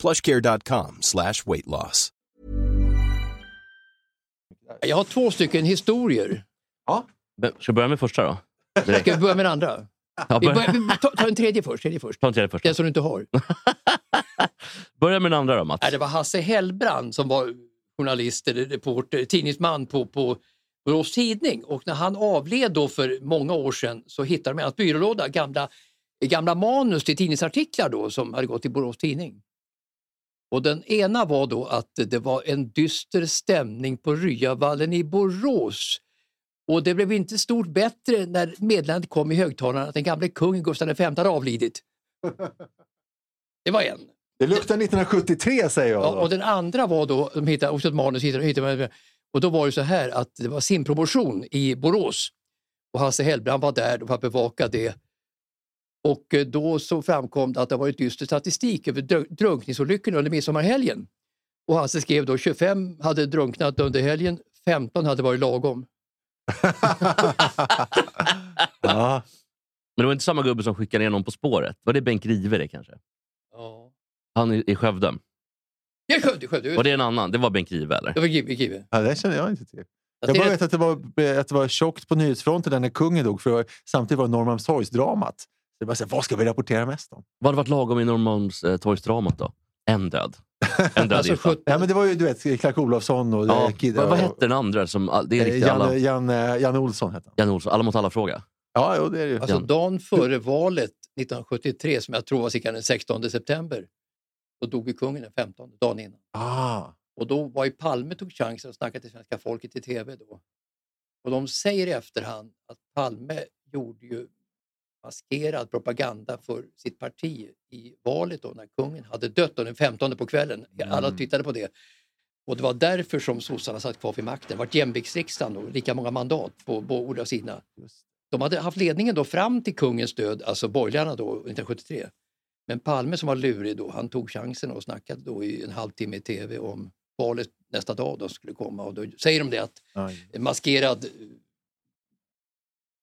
plushcare.com slash weight loss. Jag har två stycken historier. Ja. Men, Ska vi börja med första då? Ska vi börja med den andra? Ja, Vi börja, börjar, vi, ta, ta den tredje först. Tredje först. ta en tredje först. Den som du inte har. Börja med den andra då, Mats. Nej, det var Hasse Hellbrand som var journalist, eller reporter, tidningsman på, på Borås Tidning. Och när han avled då för många år sedan så hittade de i hans byrålåda gamla, gamla manus till tidningsartiklar då, som hade gått i Borås Tidning. Och den ena var då att det var en dyster stämning på Ryavallen i Borås. Och det blev inte stort bättre när meddelandet kom i högtalarna att den gamle kungen Gustav V hade avlidit. Det var en. Det luktar 1973 säger jag. Ja, och den andra var då, de hittade också ett manus, hittade, hittade, och då var det så här att det var simpromotion i Borås. Och Hasse Hellbrand var där för att bevaka det. Och eh, då så framkom det att det varit dyster statistik över dr- drunkningsolyckor under midsommarhelgen. Och Hasse skrev då 25 hade drunknat under helgen, 15 hade varit lagom. ja. Men det var inte samma gubbe som skickade ner någon På spåret? Var det Bengt Rive det kanske? Ja. Han i, Skövde. Det är Skövde, Skövde. Var det en annan? Det var Bengt Rive eller? Det var Give. ja, det känner jag inte till. Jag bara vet att det var, att det var tjockt på nyhetsfronten när kungen dog. För samtidigt var det Norrmalmstorgsdramat. Det var så här, vad ska vi rapportera mest om? Vad hade varit lagom i Norrmalmstorgsdramat då? En död. En död Alltså. 17 Ja, men det var ju du vet, Clark Olofsson och... Ja, eh, Kid- vad, vad hette den andra? Som, det är eh, riktigt alla. Janne, Janne, Janne Olsson hette han. Jan Olsson, Alla mot alla-fråga. Ja, jo, det är det ju. Alltså dagen före valet 1973, som jag tror var cirka den 16 september, då dog ju kungen den 15, dagen innan. Ah. Och då var ju Palme tog chansen att snacka till svenska folket i tv då. Och de säger i efterhand att Palme gjorde ju maskerad propaganda för sitt parti i valet då när kungen hade dött den 15 på kvällen. Alla Mm. tittade på det. Och det var därför som sossarna satt kvar vid makten. Det var jämviktsriksdagen och lika många mandat på båda sidorna. De hade haft ledningen då fram till kungens död, alltså borgarna då 1973. Men Palme som var lurig då, han tog chansen och snackade då i en halvtimme i tv om valet nästa dag då skulle komma. Och då säger de det att maskerad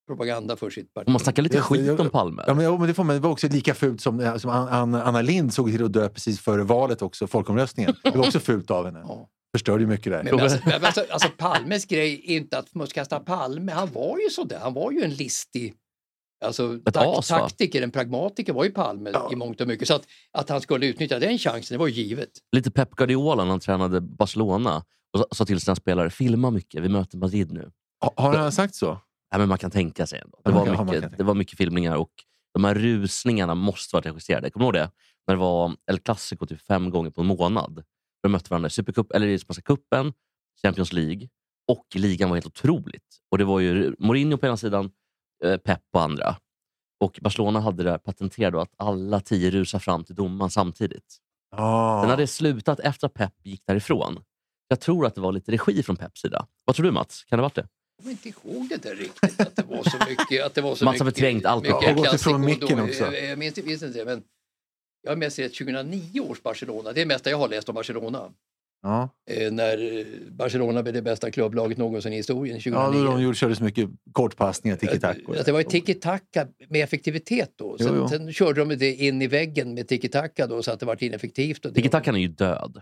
propaganda för sitt parti. Man snackar lite skit jag- om Palme. Ja, men, jo, men det, får man, det var också lika fult som, eh, som An- An- Anna Lind såg till att dö precis före valet också, folkomröstningen. Det var också fult av henne. Ja. Förstörde ju mycket där. Men, men alltså, men alltså, alltså Palmes grej är inte att smutskasta Palme. Han var ju sådär. Han var ju en listig alltså, Ett tak- as, taktiker, en pragmatiker var ju Palme Ja. i mångt och mycket. Så att, att han skulle utnyttja den chansen, det var ju givet. Lite Pep Guardiola när han tränade Barcelona och sa- sa till sina spelare, filma mycket, vi möter Madrid nu. Ha- Har han sagt så? Ja, men man kan tänka sig ändå. Det, var mycket, det var mycket filmningar och de här rusningarna måste varit regisserade. Kommer du ihåg det? När det var El Clasico typ fem gånger på en månad. De mötte varandra i Supercup, eller i Spanska cupen, Champions League och ligan var helt otroligt. Och Det var ju Mourinho på ena sidan, eh, Pep på andra. Och Barcelona hade det patenterat att alla tio rusar fram till domaren samtidigt. Ah. Sen hade det slutat efter att Pep gick därifrån. Jag tror att det var lite regi från Peps sida. Vad tror du Mats? Kan det ha varit det? Jag kommer inte ihåg det där riktigt, att det var så mycket. Att det var så Mats har förträngt allt. mycket Ja, och gått ifrån micken också. Jag, jag minns, minns inte det, men jag har mest sett 2009 års Barcelona. Det är det mesta jag har läst om Barcelona. Ja, Eh, när eh, Barcelona blev det bästa klubblaget någonsin i historien 2009. ja då de gjorde, körde så mycket kortpassningar, tiki-tack. Att det var tiki-taka med effektivitet då. Sen, Jo, jo. sen körde de det in i väggen med tiki-taka då så att det var ineffektivt. Tiki-takan är ju död.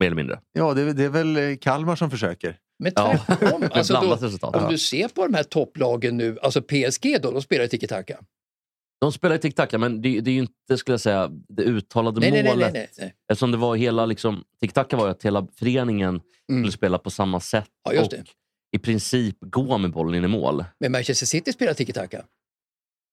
Mer eller mindre. Ja, det, är- det är väl Kalmar som försöker. Men Ja. tvärtom. Med alltså då, om du ser på de här topplagen nu, alltså PSG då, de spelar tiki-taka. De spelar ju tiki-taka, men det, det är ju inte skulle jag säga, det uttalade Nej, målet. nej, nej, nej. Eftersom det var hela, liksom, tiki-taka var ju att hela föreningen Mm. skulle spela på samma sätt Ja, just och det. i princip gå med bollen in i mål. Men Manchester City spelar tiki-taka.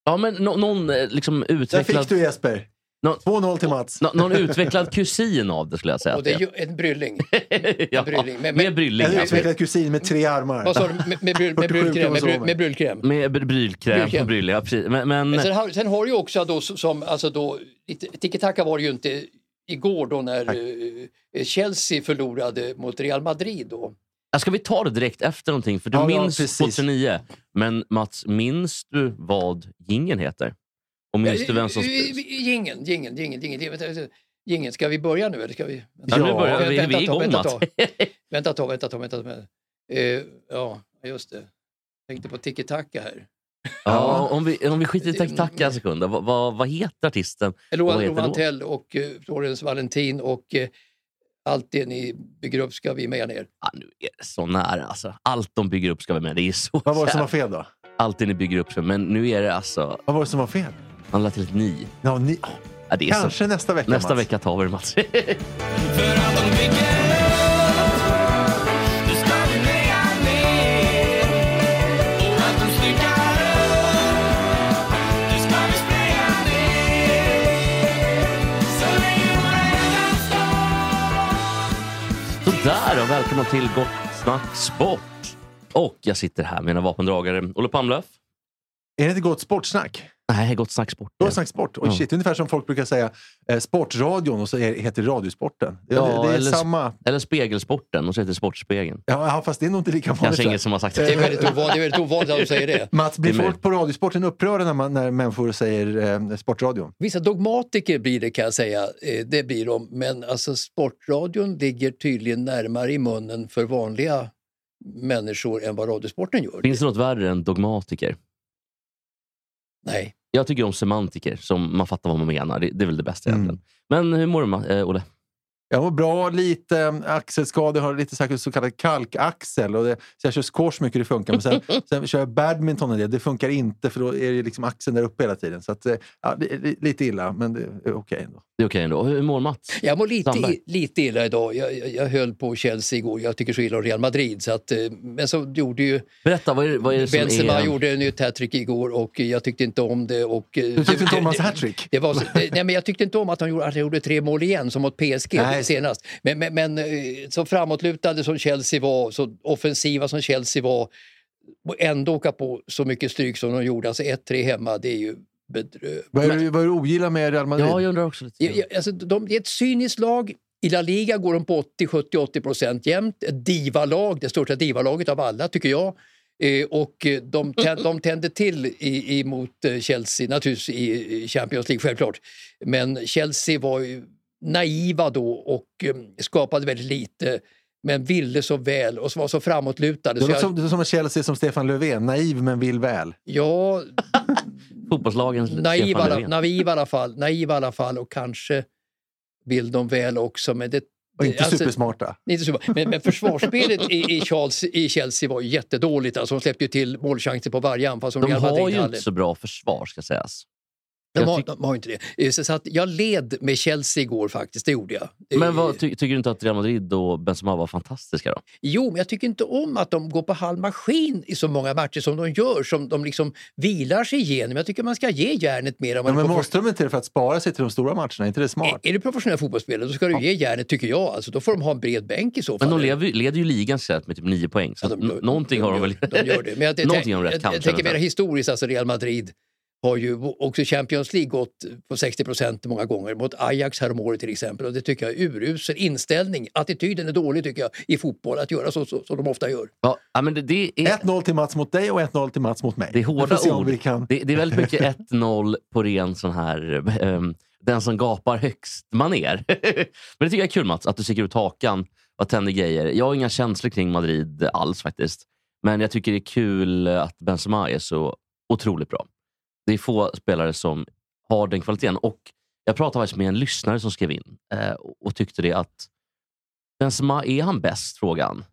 Ja, men nå- någon eh, liksom Där utvecklad, fick du Jesper! Nå- 2-0 till Mats. nå- någon utvecklad kusin av det skulle jag säga. Och det är ju en brylling. ja, brylling. Men- med brylling. En ja. utvecklad kusin med tre armar. Vad sa du? Med, med, bryl, med 47 brylkräm? Med, med brylkräm? Med br- brylkräm Brylkräm. på bryll, ja, precis. Men, men Men sen, har, sen har du ju också då som, alltså då, tiki-taka var det ju inte igår då när eh, Chelsea förlorade mot Real Madrid. Då. Ja, Ska vi ta det direkt efter någonting? För du Ja, ja, minns precis. 2009. Men Mats, minns du vad gingen heter? Och minns du vem som... Jingeln, jingeln, jingeln, jingeln. Vänta, vänta. Jingeln, ska vi börja nu eller ska vi? Ja, nu Ja, börjar vi. Vi vänta är igång Mats. Vänta ett tag, vänta ett tag. Vänta ett. Eh, ja, just det. Tänkte på tiki-taka här. Ja, om, vi, om vi skiter i tacka en sekund. Vad, vad, vad heter artisten? Heter Romantell och eh, Florence Valentin och eh, allt det ni bygger upp ska vi med ner. Ah, nu är det så nära. Alltså. Allt de bygger upp ska vi med. Det är så Vad var det som var fel då? Allt det ni bygger upp. för- Men nu är det alltså... Vad var det som var fel? Han lade till ett ni. Ja, ni, Ja, det är så. kanske nästa vecka, Nästa Mats. vecka tar vi det Mats. Sådär och välkomna till Gott Snack Sport. Och jag sitter här med mina vapendragare Olle Palmlöf. Är det inte gott sportsnack? Nej, Gott Snack Sport. Gott snack sport. Ja. shit, ungefär som folk brukar säga eh, Sportradion och så är, heter Radiosporten. Det, Ja, det, det är eller- samma... Eller Spegelsporten och så heter det Sportspegeln. Ja, ja, fast det är nog inte lika vanligt. Kanske ingen som har sagt Det är det. väldigt ovanligt, det är väldigt ovanligt att de säger det. Mats, blir Det folk på Radiosporten upprörda när, man, när människor säger eh, Sportradion? Vissa dogmatiker blir det kan jag säga, eh, det blir de. Men alltså sportradion ligger tydligen närmare i munnen för vanliga människor än vad radiosporten gör. Finns det något värre än dogmatiker? Nej. Jag tycker om semantiker, som man fattar vad man menar. Det, det är väl det bästa Mm. egentligen. Men hur mår du, eh, Olle? Jag mår bra, lite eh, axelskador, har lite säkert så kallad kalkaxel. Och det, så jag kör squash mycket, det funkar. Men sen, sen kör jag badminton och det, det funkar inte för då är det liksom axeln där uppe hela tiden. Så att, eh, ja, det är lite illa, men det är okej ändå. Det är okej ändå. Hur mår Mats? Jag mår lite, i, lite illa idag. Jag, jag, jag höll på Chelsea igår. Jag tycker så illa om Real Madrid. Så att, eh, men så gjorde ju Berätta, vad är, vad är det Benzema är... gjorde en nytt hattrick igår och jag tyckte inte om det. Och, eh, Du tyckte inte om hans hattrick? Det var, nej, men jag tyckte inte om att han gjorde, att han gjorde tre mål igen som mot PSG Nej. senast. Men, men, men eh, så framåtlutade som Chelsea var, så offensiva som Chelsea var och ändå åka på så mycket stryk som de gjorde. Alltså 1-3 hemma, det är ju bedrövligt. Vad är, det- vad är det du ogillar med Real Madrid? Ja, jag undrar också lite. Ja, Alltså, de, det är ett cyniskt lag. I La Liga går de på 80, 70, 80 procent jämt. Ett divalag, det största divalaget av alla tycker jag. Eh, och eh, de, tänd, de tände till i, i, mot eh, Chelsea, naturligtvis i Champions League självklart. Men Chelsea var ju naiva då och skapade väldigt lite men ville så väl och var så framåtlutade. Det Så låter jag, som, är som Chelsea som Stefan Löfven, naiv men vill väl. ja, Fotbollslagens naiv, alla, naiv i alla fall, naiv i alla fall och kanske vill de väl också. Men det, Och inte alltså- supersmarta. Inte så, men, men försvarsspelet i, i, Charles, i Chelsea var jättedåligt. Alltså, de släppte ju till målchanser på varje anfall som De har ju inte så bra försvar, ska sägas. De jag har, de har inte det. Eh, Så, så att jag led med Chelsea igår faktiskt, det gjorde jag. Men Eh, vad, ty, tycker du inte att Real Madrid och Benzema var fantastiska då? Jo, men jag tycker inte om att de går på halv maskin i så många matcher som de gör, som de liksom vilar sig igenom. Jag tycker man ska ge järnet mer. Om Ja, man är men måste de inte det för att spara sig till de stora matcherna? Är inte det smart? är, är du professionell fotbollsspelare då ska du ge järnet, tycker jag. Alltså, då får de ha en bred bänk i så fall. Men de leder, leder ju ligan så med typ nio poäng. Så Ja, de någonting har de väl... De gör det. Men jag, de jag, kanske, jag tänker mer historiskt, alltså Real Madrid har ju också Champions League gått på 60 procent många gånger mot Ajax häromåret till exempel och det tycker jag är urusel inställning. Attityden är dålig tycker jag i fotboll att göra så, som de ofta gör. Ja, men det, det, är, 1-0 till Mats mot dig och 1-0 till Mats mot mig. det är hårda ord. vi kan... Det, det är väldigt mycket 1-0 på ren sån här... ehm, den som gapar högst maner. men det tycker jag är kul Mats, att du sticker ut hakan och tänder grejer. Jag har inga känslor kring Madrid alls faktiskt. Men jag tycker det är kul att Benzema är så otroligt bra. Det är få spelare som har den kvaliteten. Och Jag pratade faktiskt med en lyssnare som skrev in eh, och tyckte det att Benzema, är han bäst? frågade han.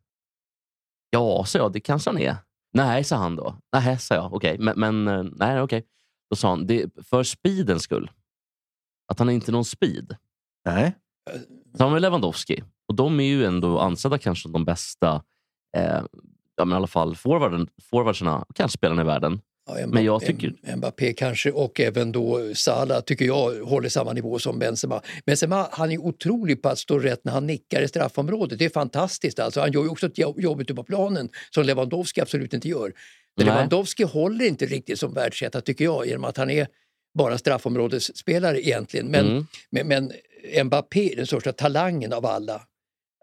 Ja, sa jag, det kanske han är. Nej, sa han då. Nej, sa jag. Okej, men, men eh, nej, okej. Då sa han, det för speedens skull. Att han är inte någon speed. Nej. Så har vi Lewandowski. Och de är ju ändå ansedda kanske de bästa eh, ja, men i alla fall forwardsarna kanske spelarna i världen. Ja, Mbappé, Men jag tycker- Mbappé kanske och även då Salah tycker jag håller samma nivå som Benzema. Benzema han är otrolig på att stå rätt när han nickar i straffområdet. Det är fantastiskt. Alltså, han gör ju också ett jobb ute på planen som Lewandowski absolut inte gör. Men. Lewandowski håller inte riktigt som världsetta tycker jag genom att han är bara straffområdesspelare egentligen. Men, Mm. men, men Mbappé den största talangen av alla.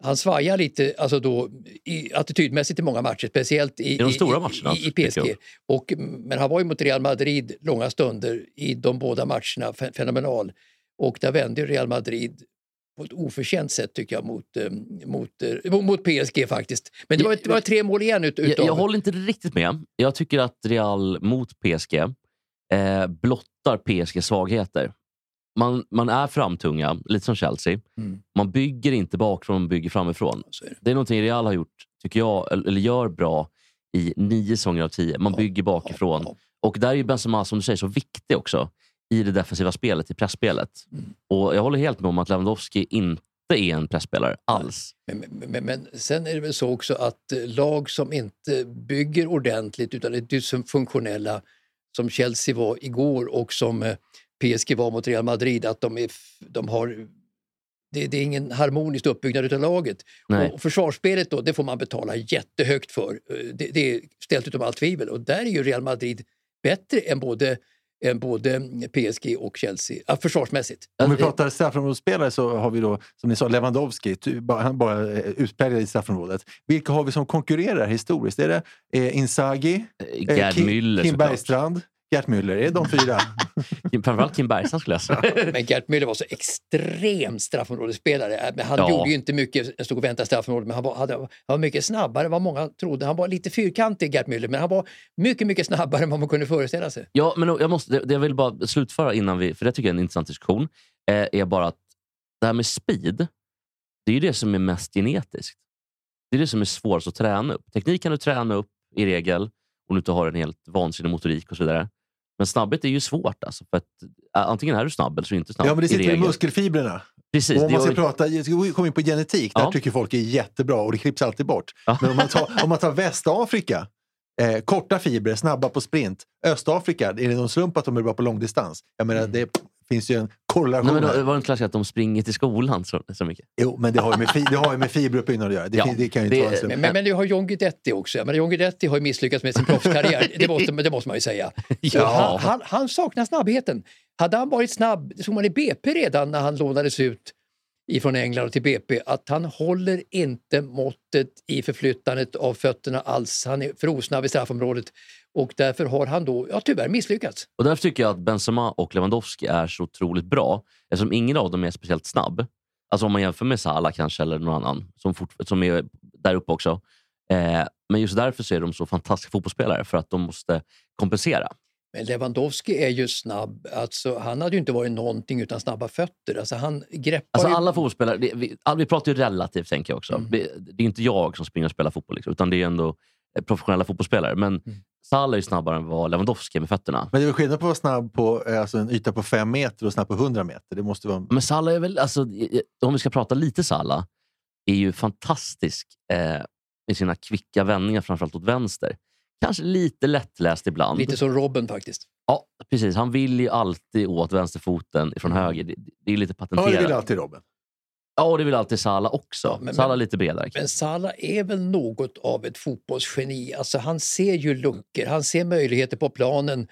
Han svajar lite alltså då, i, attitydmässigt i många matcher, speciellt i, I de stora matcherna, i, i jag. PSG. Och, men han var ju mot Real Madrid långa stunder i de båda matcherna, fe- fenomenal. Och där vände Real Madrid på ett oförtjänt sätt tycker jag mot, eh, mot, eh, mot PSG faktiskt. Men det var, det var tre mål igen ut, Jag, utav... jag håller inte riktigt med. Jag tycker att Real mot PSG eh, blottar PSGs svagheter. Man, man är framtunga, lite som Chelsea. Mm. Man bygger inte bakifrån, man bygger framifrån. Det. Det är någonting Real har gjort, tycker jag, eller gör bra i nio säsonger av tio. Man Ja, bygger bakifrån. Ja, Och där är Benzema, som du säger, så viktig också i det defensiva spelet, i pressspelet. Mm. Och jag håller helt med om att Lewandowski inte är en presspelare alls. Men, men, men, men sen är det väl så också att eh, lag som inte bygger ordentligt utan är dysfunktionella som Chelsea var igår och som eh, PSG var mot Real Madrid, att de, är, de har det, det är ingen harmonisk uppbyggnad utav laget. Nej. Och försvarsspelet då, det får man betala jättehögt för. Eh, Det, det är ställt utom allt tvivel och där är ju Real Madrid bättre än både, än både PSG och Chelsea, försvarsmässigt. Om vi Alltså, pratar straffområdesspelare så har vi då, som ni sa, Lewandowski. Han bara eh, utpräglad i straffområdet. Vilka har vi som konkurrerar historiskt? Är det eh, Inzaghi, eh, Gerd Kim, Müller Kim såklart. Bergstrand, Gert Müller? Är de fyra? Framförallt Kim Bergstrand skulle jag säga. Men Gert Müller var så extrem straffområdesspelare. Äh, Men han Ja. gjorde ju inte mycket, stod och väntade straffområdet, men han var, hade, han var mycket snabbare än vad många trodde. Han var lite fyrkantig, Gert Müller, men han var mycket, mycket snabbare än vad man kunde föreställa sig. Ja, men jag, måste, jag vill bara slutföra innan vi, för det tycker jag är en intressant diskussion, eh, är bara att det här med speed, det är ju det som är mest genetiskt. Det är det som är svårast att träna upp. Teknik kan du träna upp i regel, om du inte har en helt vansinnig motorik och så vidare. Men snabbhet är ju svårt. Alltså, för att, antingen är du snabb eller så är du inte snabb. Ja, men det i sitter i regel. muskelfibrerna. Precis, Och om man ska gör- prata, ska vi komma in på genetik, där Ja. tycker folk är jättebra och det klipps alltid bort. Ja. Men om man tar, om man tar Västafrika, eh, korta fibrer, snabba på sprint. Östafrika, är det någon slump att de är bra på långdistans? Jag menar, det finns ju en korrelation Nej, men här. då, var det inte klassiskt att de springer till skolan så, så mycket? Jo, men det har ju med, fi, det har ju med fiberuppbyggnad att göra. Det, Ja, det kan ju inte det- slump. Men, men, men du har John Guidetti också. Jag menar, John Guidetti har ju misslyckats med sin proffskarriär, det måste, det måste man ju säga. Ja. Han, han, han saknar snabbheten. Hade han varit snabb, det såg man i BP redan när han lånades ut ifrån England till BP, att han håller inte måttet i förflyttandet av fötterna alls. Han är för osnabb i straffområdet och därför har han då ja, tyvärr misslyckats. Och därför tycker jag att Benzema och Lewandowski är så otroligt bra. Eftersom ingen av dem är speciellt snabb. Alltså om man jämför med Salah kanske, eller någon annan som, fort, som är där uppe också. Eh, men just därför så är de så fantastiska fotbollsspelare, för att de måste kompensera. Men Lewandowski är ju snabb. Alltså, han hade ju inte varit någonting utan snabba fötter. Alltså, han greppar Alltså ju... alla fotbollsspelare, det, vi, vi pratar ju relativt tänker jag också. Mm. Det, det är inte jag som springer och spelar fotboll, liksom, utan det är ändå eh, professionella fotbollsspelare. Men Mm. Salah är ju snabbare än vad Lewandowski är med fötterna. Men det är väl skillnad på att vara snabb på eh, alltså en yta på fem meter och snabb på 100 meter. Det måste vara... Men Salah är väl, alltså, om vi ska prata lite Salah, är ju fantastisk eh, med sina kvicka vändningar, framförallt åt vänster. Kanske lite lättläst ibland. Lite som Robben faktiskt. Ja, precis. Han vill ju alltid åt vänsterfoten från Mm. höger. Det, det är lite Ja, patenterat. det vill alltid Robin. Ja, och det vill alltid Salah också. Ja, men- är lite bredare. Men Salah är väl något av ett fotbollsgeni. Alltså, han ser ju luckor, han ser möjligheter på planen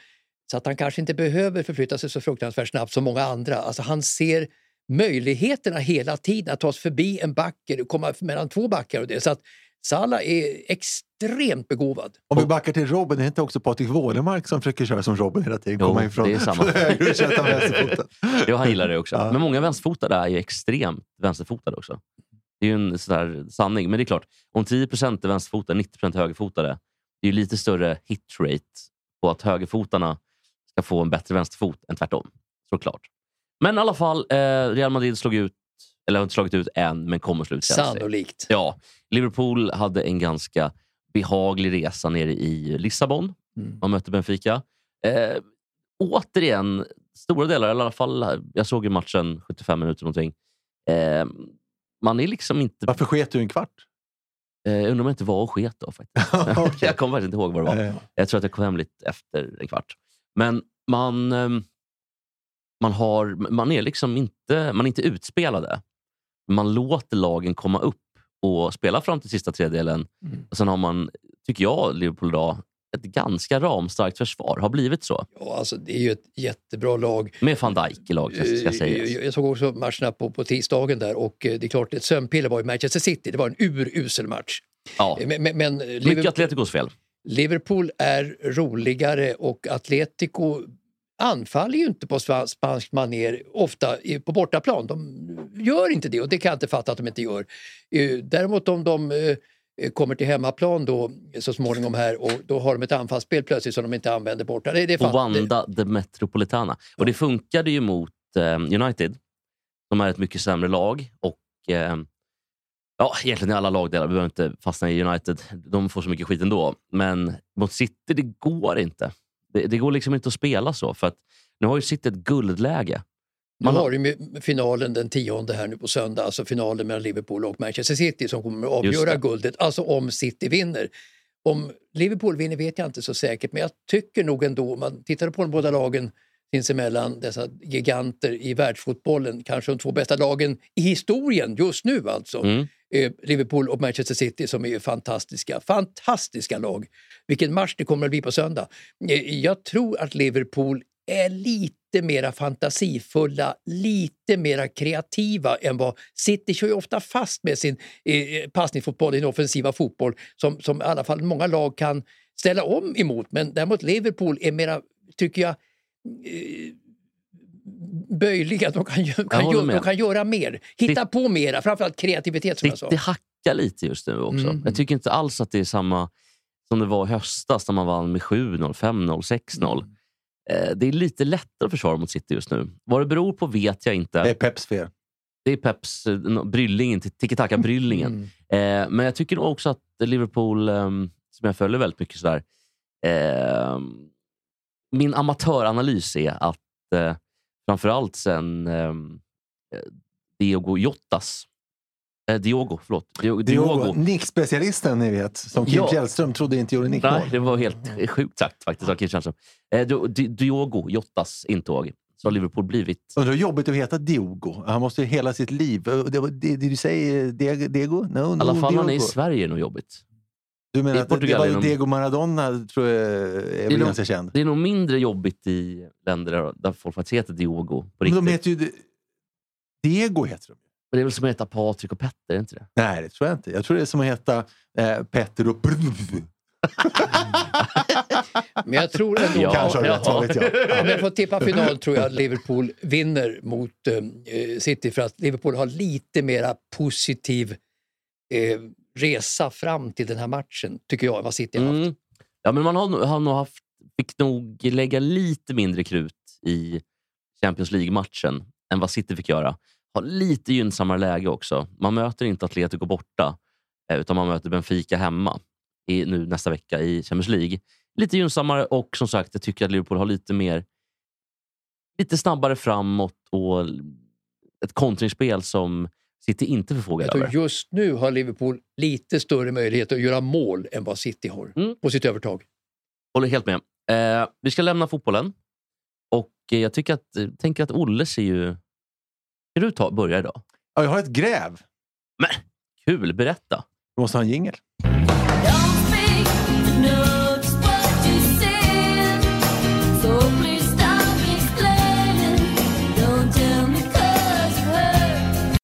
så att han kanske inte behöver förflytta sig så fruktansvärt snabbt som många andra. Alltså, han ser möjligheterna hela tiden att ta sig förbi en back eller komma mellan två backar. Och det. Så att Salah är extremt begåvad. Om vi backar till Robin, det är inte också Patrik Wålemark som försöker köra som Robin hela tiden? Jo, Komma in från, det är samma. från han gillar det också. Ja. Men många vänsterfotade är ju extremt vänsterfotade också. Det är ju en sån sanning. Men det är klart, om 10 är vänsterfotade, 90 är högerfotade, det är ju lite större hitrate på att högerfotarna ska få en bättre vänsterfot än tvärtom. Såklart. Men i alla fall, eh, Real Madrid slog ut, eller har inte slagit ut än, men kommer slå ut Chelsea. Sannolikt. Ja, Liverpool hade en ganska behaglig resa nere i Lissabon. Mm. Man mötte Benfica. Eh, återigen, stora delar, eller i alla fall, jag såg ju matchen 75 minuter någonting. Eh, man är liksom inte... Varför sket du en kvart? Eh, jag undrar om jag inte var och sket då faktiskt. Jag kommer faktiskt inte ihåg vad det var. Eh, Jag tror att jag kom hem lite efter en kvart. Men man, ehm, man, har, man är liksom inte, man är inte utspelade. Man låter lagen komma upp och spela fram till sista tredjedelen. Mm. Och sen har man, tycker jag, Liverpool idag ett ganska ramstarkt försvar. Har blivit så. Ja, alltså, det är ju ett jättebra lag. Med van Dijk i laget, ska Eh, sägas. Jag jag såg också matcherna på, på tisdagen där och eh, det är klart, ett sömnpiller var ju Manchester City. Det var en urusel match. Ja. Eh, Men, men, men Mycket Liverpool, Atleticos fel. Liverpool är roligare och Atletico anfaller ju inte på spa- spanskt maner ofta på bortaplan. De gör inte det och det kan jag inte fatta att de inte gör. Eh, Däremot om de eh, kommer till hemmaplan då så småningom här och då har de ett anfallsspel plötsligt som de inte använder borta. Det, det det- Wanda de Metropolitana. Och det funkade ju mot eh, United, som är ett mycket sämre lag. Och ja, Egentligen i alla lagdelar, vi behöver inte fastna i United. De får så mycket skit ändå. Men mot City, det går inte. Det, det går liksom inte att spela så. För att nu har ju City ett guldläge. Man har- ju finalen den tionde här nu på söndag, alltså finalen mellan Liverpool och Manchester City som kommer att avgöra det. guldet, alltså om City vinner. Om Liverpool vinner vet jag inte så säkert, men jag tycker nog ändå, om man tittar på de båda lagen sinsemellan, dessa giganter i världsfotbollen, kanske de två bästa lagen i historien just nu alltså. Mm. Eh, Liverpool och Manchester City som är ju fantastiska, fantastiska lag. Vilken match det kommer att bli på söndag. Eh, jag tror att Liverpool är lite mera fantasifulla, lite mera kreativa än vad City kör ju ofta fast med sin eh, passningsfotboll, sin offensiva fotboll som, som i alla fall många lag kan ställa om emot. Men däremot Liverpool är mera, tycker jag, eh, böjliga. De kan, kan, gö- de kan göra mer, hitta på mera, framförallt kreativitet som jag sa. City hackar lite just nu också. Mm. Jag tycker inte alls att det är samma som det var i höstas när man vann med 7-0, 5-0, 6-0. Mm. Eh, Det är lite lättare att försvara mot City just nu. Vad det beror på vet jag inte. Det är Peps fel. Det är Peps eh, no- bryllingen, tiki-taka-bryllingen. Mm. Eh, men jag tycker också att Liverpool, ehm, som jag följer väldigt mycket, sådär, ehm, min amatöranalys är att eh, framförallt sen ehm, eh, Diogo Jottas, eh, Diogo, förlåt. Diogo, Diogo, nickspecialisten ni vet, som Kim Ja. Källström trodde inte gjorde nickmål. Nej, det var helt sjukt sagt faktiskt av Kim Källström. Eh, Di- Di- Diogo Jottas intåg så har Liverpool blivit Undrar hur jobbigt att heta Diogo. Han måste ju hela sitt liv... Det, det, det, du säger Diego? Diego? No, I no, alla fall när han är i Diogo. Sverige är nog jobbigt. Du menar att det var Diego Maradona, tror jag, är väl ganska känd. Det är nog mindre jobbigt i länder där, där folk faktiskt heter Diogo på Men riktigt. de heter ju... Diego heter de. Men det är väl som att heta Patrik och Petter, inte det? Nej, det tror jag inte. Jag tror det är som att heta eh, Petter och... Men jag tror ändå... Ja, Kanske har rätt, vad vet jag. Om jag får tippa final tror jag att Liverpool vinner mot eh, City för att Liverpool har lite mera positiv eh, resa fram till den här matchen, tycker jag, än vad City har haft. Mm. Ja, men man har, har nog haft, fick nog lägga lite mindre krut i Champions League-matchen än vad City fick göra. Har lite gynnsammare läge också. Man möter inte Atletico borta, eh, utan man möter Benfica hemma i, nu nästa vecka i Champions League. Lite gynnsammare och som sagt, jag tycker att Liverpool har lite mer lite snabbare framåt och ett kontringsspel som City inte förfogar över. just nu har Liverpool lite större möjlighet att göra mål än vad City har Mm. på sitt övertag. Håller helt med. Eh, vi ska lämna fotbollen. Och eh, jag tycker att, eh, tänker att Olle ser ju... Ska du ta, börja idag? Ja, jag har ett gräv. Kul, berätta. Du måste ha en jingel.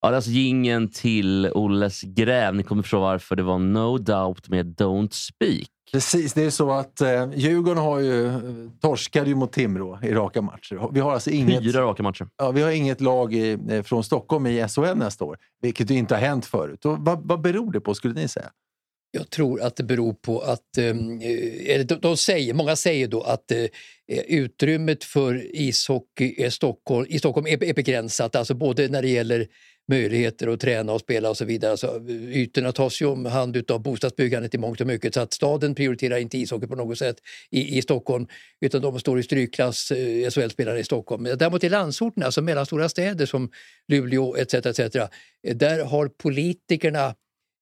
Ja, det är alltså gingen till Olles gräv. Ni kommer förstå varför. Det var No Doubt med Don't Speak. Precis, det är så att eh, Djurgården har ju, eh, torskade ju mot Timrå i raka matcher. Vi har alltså inget, Fyra raka matcher. ja, vi har inget lag i, eh, från Stockholm i SHL nästa år, vilket ju inte har hänt förut. Och vad, vad beror det på, skulle ni säga? Jag tror att det beror på att, eh, eller de, de säger, många säger då att eh, utrymmet för ishockey är Stockholm, i Stockholm är, är begränsat, alltså både när det gäller möjligheter att träna och spela och så vidare. Alltså, ytorna tas ju om hand av bostadsbyggandet i mångt och mycket så att staden prioriterar inte ishockey på något sätt i, i Stockholm utan de står i strykklass, eh, SHL-spelare i Stockholm. Däremot i landsorten, alltså mellanstora städer som Luleå etc. etc. Eh, där har politikerna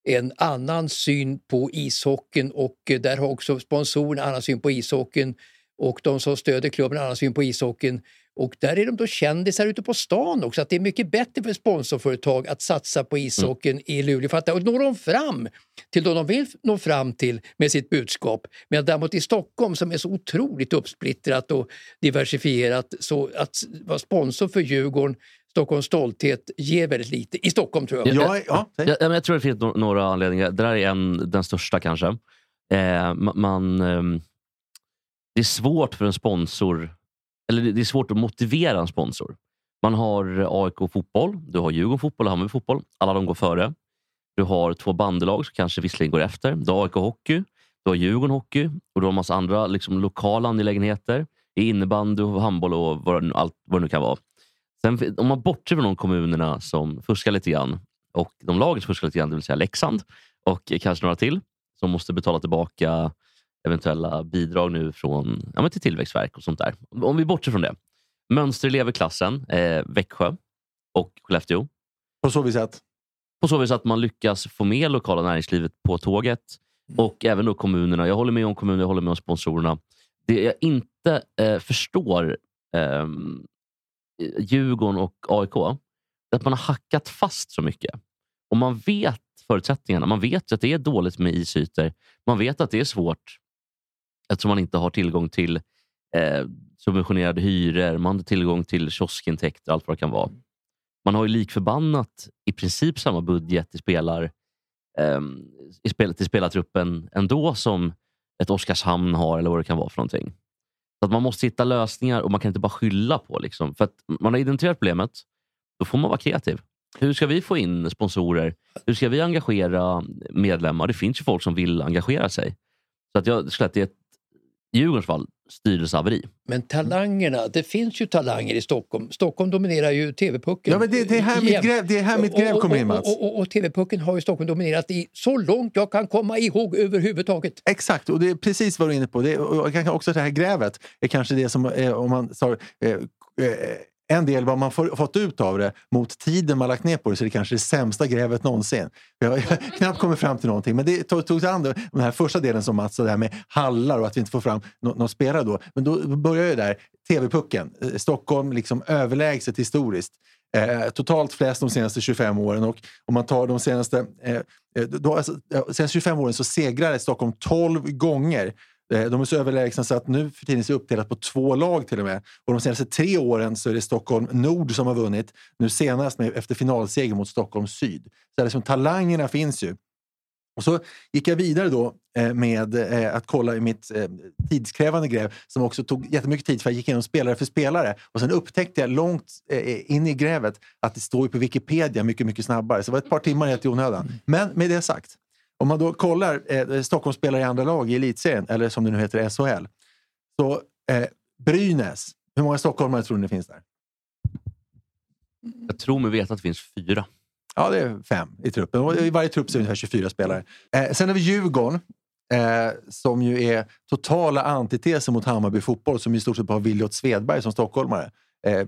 en annan syn på ishockeyn och eh, där har också sponsorerna en annan syn på ishockeyn och de som stöder klubben en annan syn på ishockeyn. Och där är de då kändisar ute på stan också. Att det är mycket bättre för sponsorföretag att satsa på ishockeyn i Luleå. För att då når de fram till de de vill nå fram till med sitt budskap. Medan däremot i Stockholm som är så otroligt uppsplittrat och diversifierat så att vara sponsor för Djurgården, Stockholms stolthet, ger väldigt lite. I Stockholm tror jag. Ja, ja, säg. Jag, jag tror det finns några anledningar. Det där är en, den största kanske. Eh, ma- man, ehm, det är svårt för en sponsor, eller det är svårt att motivera en sponsor. Man har AIK fotboll, du har Djurgården fotboll och Hammarby fotboll. Alla de går före. Du har två bandelag som kanske visserligen går efter. Du har AIK hockey, du har Djurgården hockey och du har en massa andra liksom, lokala angelägenheter. I innebandy, och handboll och vad det, nu- allt vad det nu kan vara. Sen, om man bortser från de kommunerna som fuskar lite grann och de lagen som fuskar lite grann, det vill säga Leksand och kanske några till som måste betala tillbaka eventuella bidrag nu från, ja, men till Tillväxtverk och sånt där. Om vi bortser från det. Mönstereleverklassen, eh, Växjö och Skellefteå. På så vis att... På så vis att man lyckas få med lokala näringslivet på tåget och även då kommunerna. Jag håller med om kommunerna, jag håller med om sponsorerna. Det jag inte eh, förstår eh, Djurgården och AIK, är att man har hackat fast så mycket. Och man vet förutsättningarna. Man vet att det är dåligt med isytor. Man vet att det är svårt eftersom man inte har tillgång till eh, subventionerade hyror, man har tillgång till kioskintäkter, och allt vad det kan vara. Man har ju likförbannat i princip samma budget i, spelar, eh, i spel, till spelartruppen ändå som ett Oskarshamn har eller vad det kan vara för någonting. Så att man måste hitta lösningar och man kan inte bara skylla på. Liksom. För att man har identifierat problemet, då får man vara kreativ. Hur ska vi få in sponsorer? Hur ska vi engagera medlemmar? Det finns ju folk som vill engagera sig. Så att jag skulle att det är ett, Djurgårdens fall styrelsehaveri. Men talangerna, det finns ju talanger i Stockholm. Stockholm dominerar ju TV-pucken. Ja, men det, det, är här mitt gräv, det är här mitt gräv Och- kommer in, och- Mats. Och, och, och TV-pucken har ju Stockholm dominerat i så långt jag kan komma ihåg överhuvudtaget. Exakt, och det är precis vad du är inne på. Det är, och också det här grävet är kanske det som, eh, om man tar eh, eh, en del vad man får, fått ut av det mot tiden man lagt ner på det så är det kanske det sämsta grävet någonsin. Jag har knappt kommit fram till någonting. Men det tog, tog sig an den här första delen som Mats sa, det här med hallar och att vi inte får fram någon, någon spelare då. Men då börjar ju där, TV-pucken. Eh, Stockholm liksom överlägset historiskt. Eh, totalt flest de senaste 25 åren och om man tar de senaste, eh, eh då, alltså, senaste 25 åren så segrar Stockholm 12 gånger. Eh, de är så överlägsna så att nu för tiden är det uppdelat på två lag till och med. Och de senaste tre åren så är det Stockholm Nord som har vunnit. Nu senast med, efter finalseger mot Stockholm Syd. Så liksom, talangerna finns ju. Och så gick jag vidare då eh, med eh, att kolla i mitt eh, tidskrävande gräv som också tog jättemycket tid för jag gick igenom spelare för spelare. Och sen upptäckte jag långt eh, eh, in i grävet att det står ju på Wikipedia mycket, mycket snabbare. Så det var ett par timmar helt i onödan. Men med det sagt, om man då kollar eh, Stockholmsspelare i andra lag i elitserien, eller som det nu heter SHL. Så eh, Brynäs, hur många stockholmare tror ni finns där? Jag tror mig veta att det finns fyra. Ja, det är fem i truppen. Och I varje trupp så är det ungefär 24 spelare. Eh, sen har vi Djurgården, eh, som ju är totala antitesen mot Hammarby fotboll, som i stort sett bara har Viljot Svedberg som stockholmare. Eh,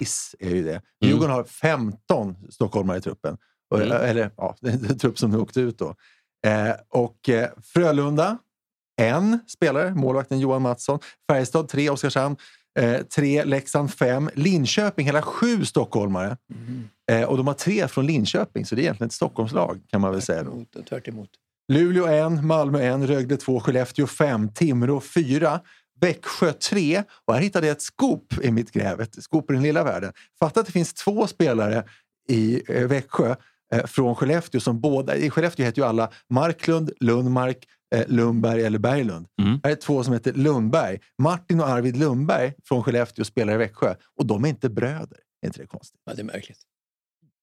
Is är ju det. Djurgården har 15 stockholmare i truppen. Mm. Eller ja, det är en trupp som nu åkte ut då. Eh, och eh, Frölunda, en spelare, målvakten Johan Mattsson. Färjestad, tre. Oskarshamn, eh, tre. Leksand, fem. Linköping, hela sju stockholmare. Eh, och de har tre från Linköping, så det är egentligen ett Stockholmslag kan man väl säga. Då. Tvärt emot. Luleå 1, Malmö 1, Rögle 2, Skellefteå 5, Timrå 4, Växjö 3. Och här hittade jag ett skop i mitt gräv, ett skop i den lilla världen. Fatta att det finns två spelare i eh, Växjö eh, från Skellefteå som båda, i Skellefteå heter ju alla Marklund, Lundmark, eh, Lundberg eller Berglund. Mm. Här är två som heter Lundberg. Martin och Arvid Lundberg från Skellefteå spelar i Växjö och de är inte bröder. Är inte det konstigt? Ja, det är märkligt.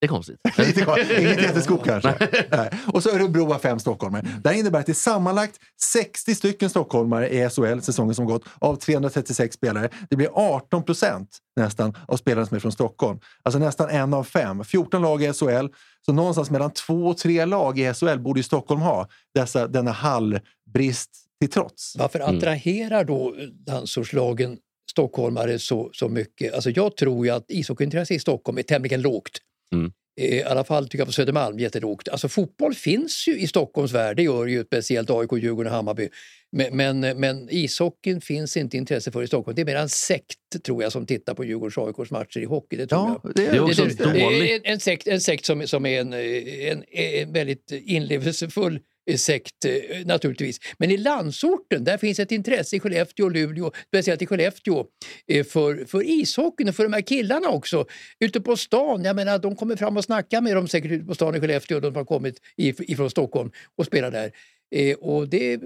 Det är konstigt. Lite konstigt. Inget jätteskop kanske. Nej. Och så Örebro har fem stockholmare. Det här innebär att det är sammanlagt 60 stycken stockholmare i SHL säsongen som gått av 336 spelare. Det blir 18 procent nästan av spelarna som är från Stockholm. Alltså nästan en av fem. 14 lag i SHL. Så någonstans mellan två och tre lag i SHL borde ju Stockholm ha. Dessa, denna hallbrist till trots. Varför attraherar då landsortslagen stockholmare så, så mycket? Alltså jag tror ju att ishockeyintresset i Stockholm är tämligen lågt. Mm. I alla fall tycker jag på Södermalm jättelågt. Alltså fotboll finns ju i Stockholms värld, det gör ju speciellt AIK, Djurgården och Hammarby. Men, men, men ishockeyn finns inte intresse för i Stockholm. Det är mer en sekt tror jag som tittar på Djurgårdens och AIKs matcher i hockey. Det tror Ja, jag. det är också det, det, dåligt. en, en sekt, en sekt som, som är en, en, en väldigt inlevelsefull sekt eh, naturligtvis. Men i landsorten där finns ett intresse i Skellefteå och Luleå, speciellt i Skellefteå, eh, för, för ishockeyn och för de här killarna också. Ute på stan, jag menar de kommer fram och snackar med dem säkert ute på stan i Skellefteå, de har kommit ifrån Stockholm och spelar där. Eh, och det,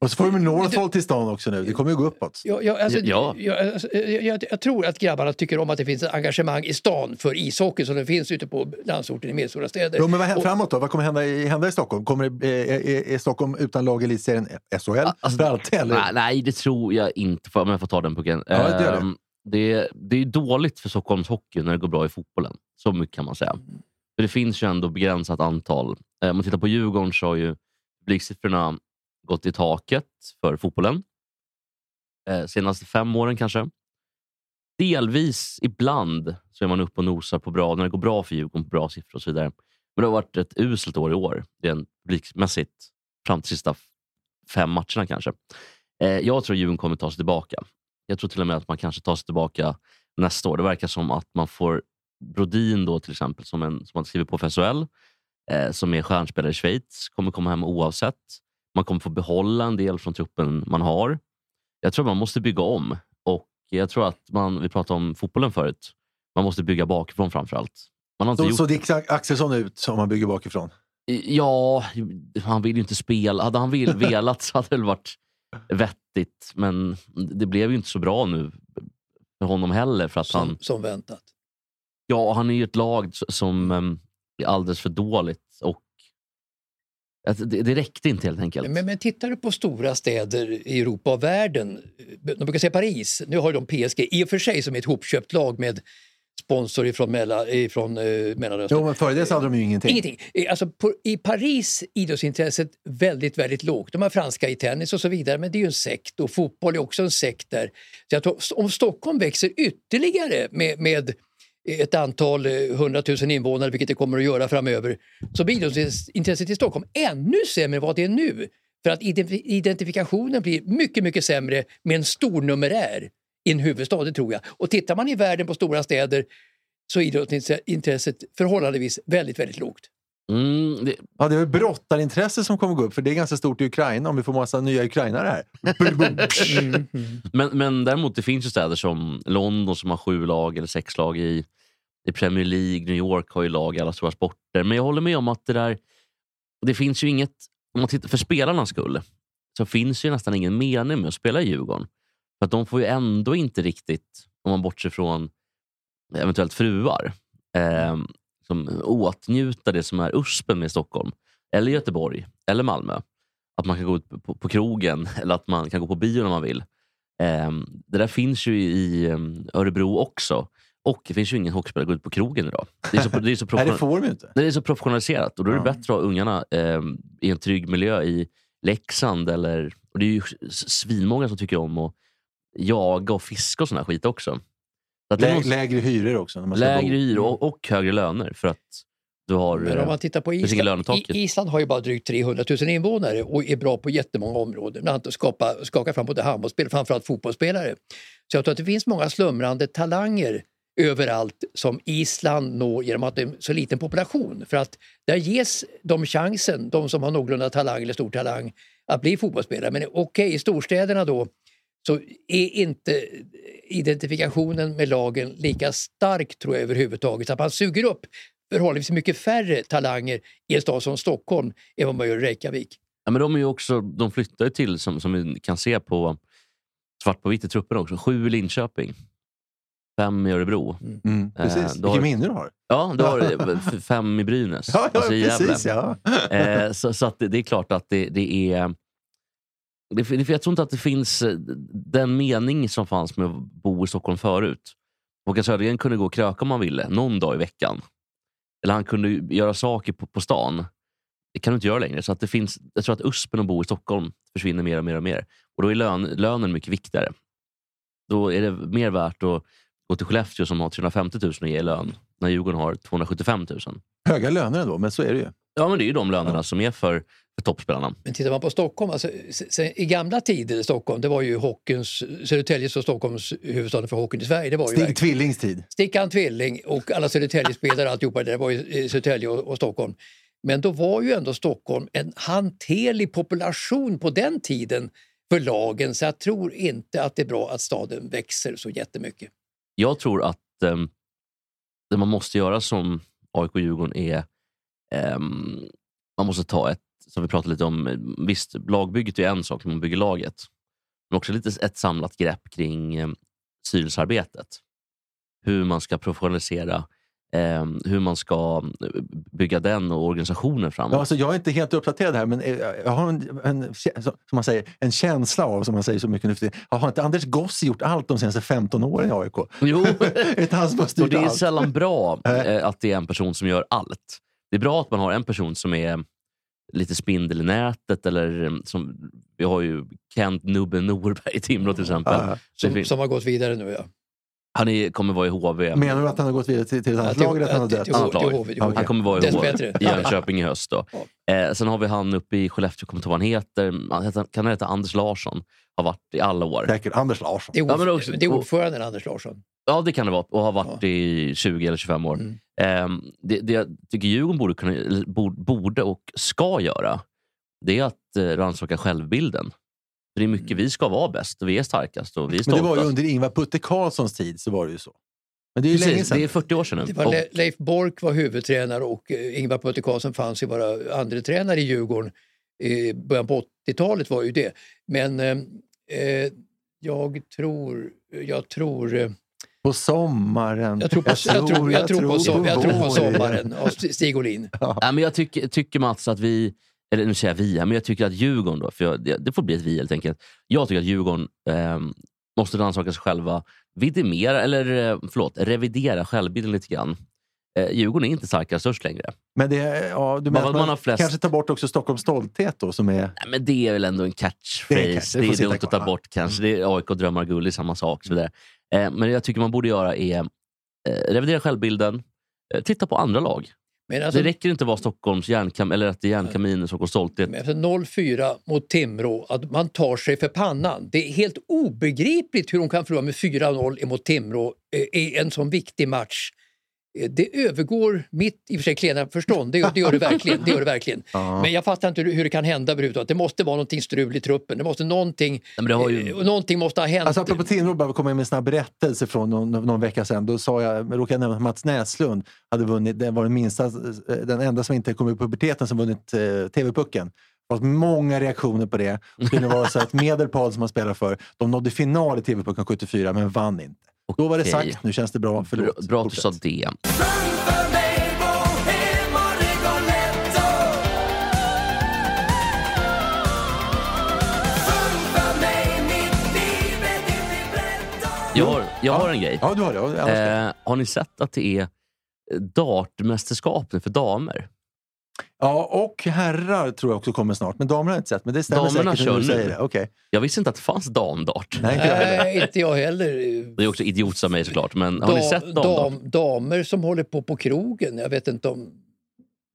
och så får de Northvolt till stan också nu. Det kommer ju gå uppåt. jag, jag, alltså, Ja. jag, alltså, jag, jag, jag tror att grabbarna tycker om att det finns ett engagemang i stan för ishockey som det finns ute på landsorten i medelstora städer. Jo, men vad, Och- framåt då? Vad kommer hända i, hända i Stockholm? Kommer det, är, är, är Stockholm utan lag i elitserien SHL Alltså, för alltid? Eller? Nej, nej, det tror jag inte. Får- Om jag får ta den pucken. Ja, det gör det. Ehm, det, det är dåligt för Stockholms hockey när det går bra i fotbollen. Så mycket kan man säga. För det finns ju ändå begränsat antal. Eh, Om man tittar på Djurgården så har ju publiksiffrorna gått i taket för fotbollen. Eh, senaste fem åren kanske. Delvis, ibland, så är man uppe och nosar på bra, när det går bra för Djurgården, på bra siffror och så vidare. Men det har varit ett uselt år i år, rent publikmässigt, fram till sista fem matcherna kanske. Eh, jag tror Djurgården kommer ta sig tillbaka. Jag tror till och med att man kanske tar sig tillbaka nästa år. Det verkar som att man får Brodin då till exempel, som, en, som man skriver på för SHL, eh, som är stjärnspelare i Schweiz, kommer komma hem oavsett. Man kommer få behålla en del från truppen man har. Jag tror man måste bygga om. Och jag tror att man, vi pratade om fotbollen förut, man måste bygga bakifrån framför allt. Man har inte Så, gjort så Dick Axelsson ut om man bygger bakifrån? Ja, han vill ju inte spela. Hade han vill, velat så hade det varit vettigt. Men det blev ju inte så bra nu för honom heller. För att som, han, som väntat. ja, han är ju ett lag som em, är alldeles för dåligt. Och att det, det räckte inte helt enkelt. Men, men tittar du på stora städer i Europa och världen, de brukar säga Paris, nu har de PSG i och för sig som är ett hopköpt lag med sponsor ifrån, Mella, ifrån eh, Mellanöstern. Jo, men före det så hade de ju ingenting. Ingenting. Eh, Alltså, på, I Paris idrottsintresset väldigt, väldigt lågt. De har franska i tennis och så vidare, men det är ju en sekt och fotboll är också en sekt där. Så jag tror, om Stockholm växer ytterligare med, med ett antal eh, hundratusen invånare, vilket det kommer att göra framöver, så blir idrottsintresset i Stockholm ännu sämre än vad det är nu. För att identifikationen blir mycket, mycket sämre med en stor numerär i en huvudstad, det tror jag. Och tittar man i världen på stora städer så är idrottsintresset förhållandevis väldigt, väldigt lågt. Mm, det, Ja, det är väl brottarintresse som kommer gå upp, för det är ganska stort i Ukraina om vi får massa nya ukrainare här. men, men däremot, det finns ju städer som London som har sju lag eller sex lag i, i Premier League. New York har ju lag i alla stora sporter. Men jag håller med om att det där... Det finns ju inget... Om man tittar, för spelarnas skull så finns ju nästan ingen mening med att spela i Djurgården. För att de får ju ändå inte riktigt, om man bortser från eventuellt fruar, eh, som åtnjuta det som är USPen med Stockholm, eller Göteborg, eller Malmö. Att man kan gå ut på, på krogen eller att man kan gå på bio när man vill. Eh, det där finns ju i eh, Örebro också. Och det finns ju ingen hockeyspelare som går ut på krogen idag. Det är så, det är så, Nej, det får de inte. det är så professionaliserat och då är det Ja. bättre att ha ungarna eh, i en trygg miljö i Leksand. Eller, och det är ju svinmånga som tycker om att jaga och fiska och sån här skit också. Lä, någon- lägre hyror också. När man ska lägre bo. hyror och, och högre löner för att du har... Men om eh, man tittar på Island, Island har ju bara drygt 300 000 invånare och är bra på jättemånga områden. Bland annat att skapa, skaka fram både handbollsspelare, framförallt fotbollsspelare. Så jag tror att det finns många slumrande talanger överallt som Island når genom att det är en så liten population. För att där ges de chansen, de som har någorlunda talang eller stor talang, att bli fotbollsspelare. Men okej, i storstäderna då så är inte identifikationen med lagen lika stark tror jag överhuvudtaget. Att man suger upp förhållandevis mycket färre talanger i en stad som Stockholm än vad man gör i Reykjavik. Ja, men de, är ju också, de flyttar ju till, som, som vi kan se på svart på vitt i trupperna också, sju i Linköping. Fem i Örebro. Mm, precis. Eh, har- minne du har. Ja, har du f- fem i Brynäs. Ja, ja alltså i precis. Ja. Eh, så så att det, det är klart att det, det är... Det, jag tror inte att det finns eh, den mening som fanns med att bo i Stockholm förut. Håkan Södergren kunde gå och kröka om han ville, någon dag i veckan. Eller han kunde göra saker på, på stan. Det kan du inte göra längre. Så att det finns, jag tror att uspen att bo i Stockholm försvinner mer och mer. och mer. Och Då är lön, lönen mycket viktigare. Då är det mer värt att gå till Skellefteå som har 350 000 ge i lön när Djurgården har 275 000. Höga löner ändå, men så är det ju. Ja, men det är ju de lönerna som är för, för toppspelarna. Men tittar man på Stockholm, alltså, i gamla tider i Stockholm, det var ju hockeyns, Södertäljes och Stockholms huvudstaden för hockeyn i Sverige. Det var ju Stig Tvillings tid. Stickan Tvilling och alla Södertäljespelare alltihopa, det var ju eh, Södertälje och, och Stockholm. Men då var ju ändå Stockholm en hanterlig population på den tiden för lagen så jag tror inte att det är bra att staden växer så jättemycket. Jag tror att ehm, det man måste göra som AIK och Djurgården är ehm, man måste ta ett, som vi pratade lite om, visst lagbygget är en sak, hur man bygger laget. Men också lite ett samlat grepp kring eh, styrelsearbetet. Hur man ska professionalisera, ehm, hur man ska eh, bygga den och organisationen framåt. Ja, alltså, jag är inte helt uppdaterad här, men eh, jag har en, en, som man säger, en känsla av, som man säger så mycket nu för tiden, har inte Anders Goss gjort allt de senaste 15 åren i AIK? Jo, och det är allt? sällan bra eh, att det är en person som gör allt. Det är bra att man har en person som är lite spindel i nätet. Eller eh, som, vi har ju Kent Nubben Norberg i Timrå till exempel. Ja, Som, som har gått vidare nu ja. Han är, kommer vara i HV. Menar du att han har gått vidare till, till ett annat lag eller att han har dött? Annat lag. Han kommer vara i HV i Jönköping i höst. Då. Eh, sen har vi han uppe i Skellefteå, kommer inte ihåg vad han heter. Han heter- Kan han heta Anders Larsson? Har varit i alla år. Säkert Anders Larsson. Det är, Ja, ordf- men också- det är ordföranden Anders Larsson. Ja, det kan det vara. Och har varit i 20 eller 25 år. Mm. Ehm, det, det jag tycker Djurgården borde, kunna, borde och ska göra, det är att eh, rannsaka självbilden. För det är mycket vi ska vara bäst och vi är starkast och vi är Men det var ju under Ingvar Putte Karlssons tid så var det ju så. Men det är ju länge Precis, sedan. det är 40 år sedan nu. Det var Och- Le- Leif Bork var huvudtränare och eh, Ingvar Putte Karlsson fanns ju bara andre tränare i Djurgården. I början på 80-talet var ju det. Men eh, eh, jag tror, jag tror, eh, På sommaren. jag tror på, jag tror, jag tror på, som- jag tror på sommaren av Stig Olin. Ja, men jag tycker, tycker Mats att vi, eller nu säger jag vi, här, men jag tycker att Djurgården, då, för jag, det, det får bli ett vi helt enkelt. Jag tycker att Djurgården ehm, måste rannsaka sig själva, vidimera, eller eh, förlåt, revidera självbilden lite grann. Eh, Djurgården är inte starkare störst längre. Men det, ja, du Man- menar att man, man flest- kanske tar bort också Stockholms stolthet då som är... Nej, men det är väl ändå en catchphrase. Det är är, catch- det sitta dumt att ta bort kanske. Det är AIK drömmar guld, är samma sak. Så vidare. Eh, men det jag tycker man borde göra är eh, revidera självbilden, eh, titta på andra lag. Men alltså, det räcker inte att vara Stockholms järnkam eller att det är järnkaminen, Stockholms stolthet. Men efter 0-4 mot Timrå, att man tar sig för pannan. Det är helt obegripligt hur de kan förlora med 4-0 mot Timrå eh, i en sån viktig match. Eh, Det övergår mitt i och för sig klena förstånd, det, gör- det gör det verkligen. Det gör det verkligen. Men jag fattar inte hur det kan hända överhuvudtaget. Det måste vara någonting strul i truppen. Det måste någonting, men det har ju- eh, någonting måste ha hänt. Alltså apropå Timrå, bara komma in med en snabb berättelse från någon, någon vecka sedan. Då sa jag, jag råkade nämna att Mats Näslund hade vunnit, det var den minsta, eh, den enda som inte kom i puberteten som vunnit eh, TV-pucken. Det har varit många reaktioner på det. Det skulle vara så att Medelpad som han spelar för, de nådde final i TV-pucken 74 men vann inte. Då var det sagt, nu känns det bra. Bra, Förlåt. bra att du sa det. Jag har, jag har en grej. Ja, du har det. Ja, Eh, har ni sett att det är dartmästerskap nu för damer? Ja, och herrar tror jag också kommer snart. Men damerna har jag inte sett. Men det stämmer Damerna säkert kör du nu. säger det. Okej. Jag visste inte att det fanns damdart. Nej, inte jag heller. Nej, inte jag heller. Det är också idiot av mig såklart. Men har ni sett damdart? dam, damer som håller på på krogen. Jag vet inte om...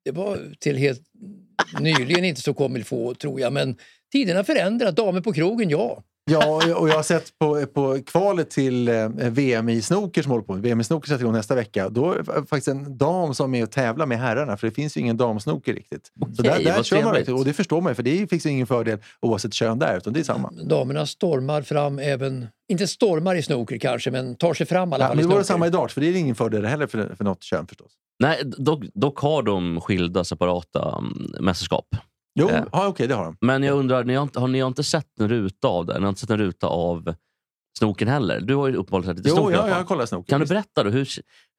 Det var till helt nyligen inte så comme faut, tror jag. Men tiderna förändras. Damer på krogen, ja. Ja, och jag har sett på, på kvalet till eh, VM i snooker som håller på. VM i snooker sätter igång nästa vecka. Då är det faktiskt en dam som är med och tävlar med herrarna för det finns ju ingen damsnooker riktigt. så Okej, där, där vad kör man. Och det förstår man för det finns ju ingen fördel oavsett kön där utan det är samma. Damerna stormar fram även, inte stormar i snooker kanske, men tar sig fram i alla Ja, fall men i det var det samma i darts för det är ingen fördel heller för, för något kön förstås. Nej, dock, dock har de skilda separata mm, mästerskap. Jo, Eh. ja, okej det har de. Men jag undrar, ni har, inte- har ni har inte sett en ruta av det? Ni har inte sett en ruta av snoken heller? Du har ju uppenbarligen sett lite Jo, snok i alla ja, jag har kollat snooker. Kan du berätta då, hur,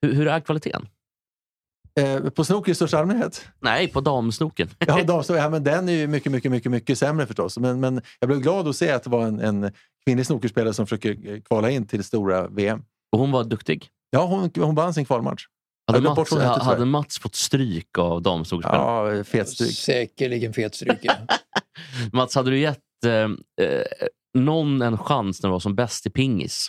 hur, hur är kvaliteten? Eh, på snooker i största allmänhet? Nej, på damsnoken. Ja, damsnooker, ja, men den är ju mycket, mycket, mycket, mycket sämre förstås. Men, men jag blev glad att se att det var en, en kvinnlig snookerspelare som försöker kvala in till stora VM. Och hon var duktig. Ja, hon, hon vann sin kvalmatch. Hade Mats, hette, hade. Mats fått stryk av damsnokerspelaren? Ja, fet stryk. Säkerligen fet stryk. ja. Mats, hade du gett eh, eh, någon en chans när du var som bäst i pingis?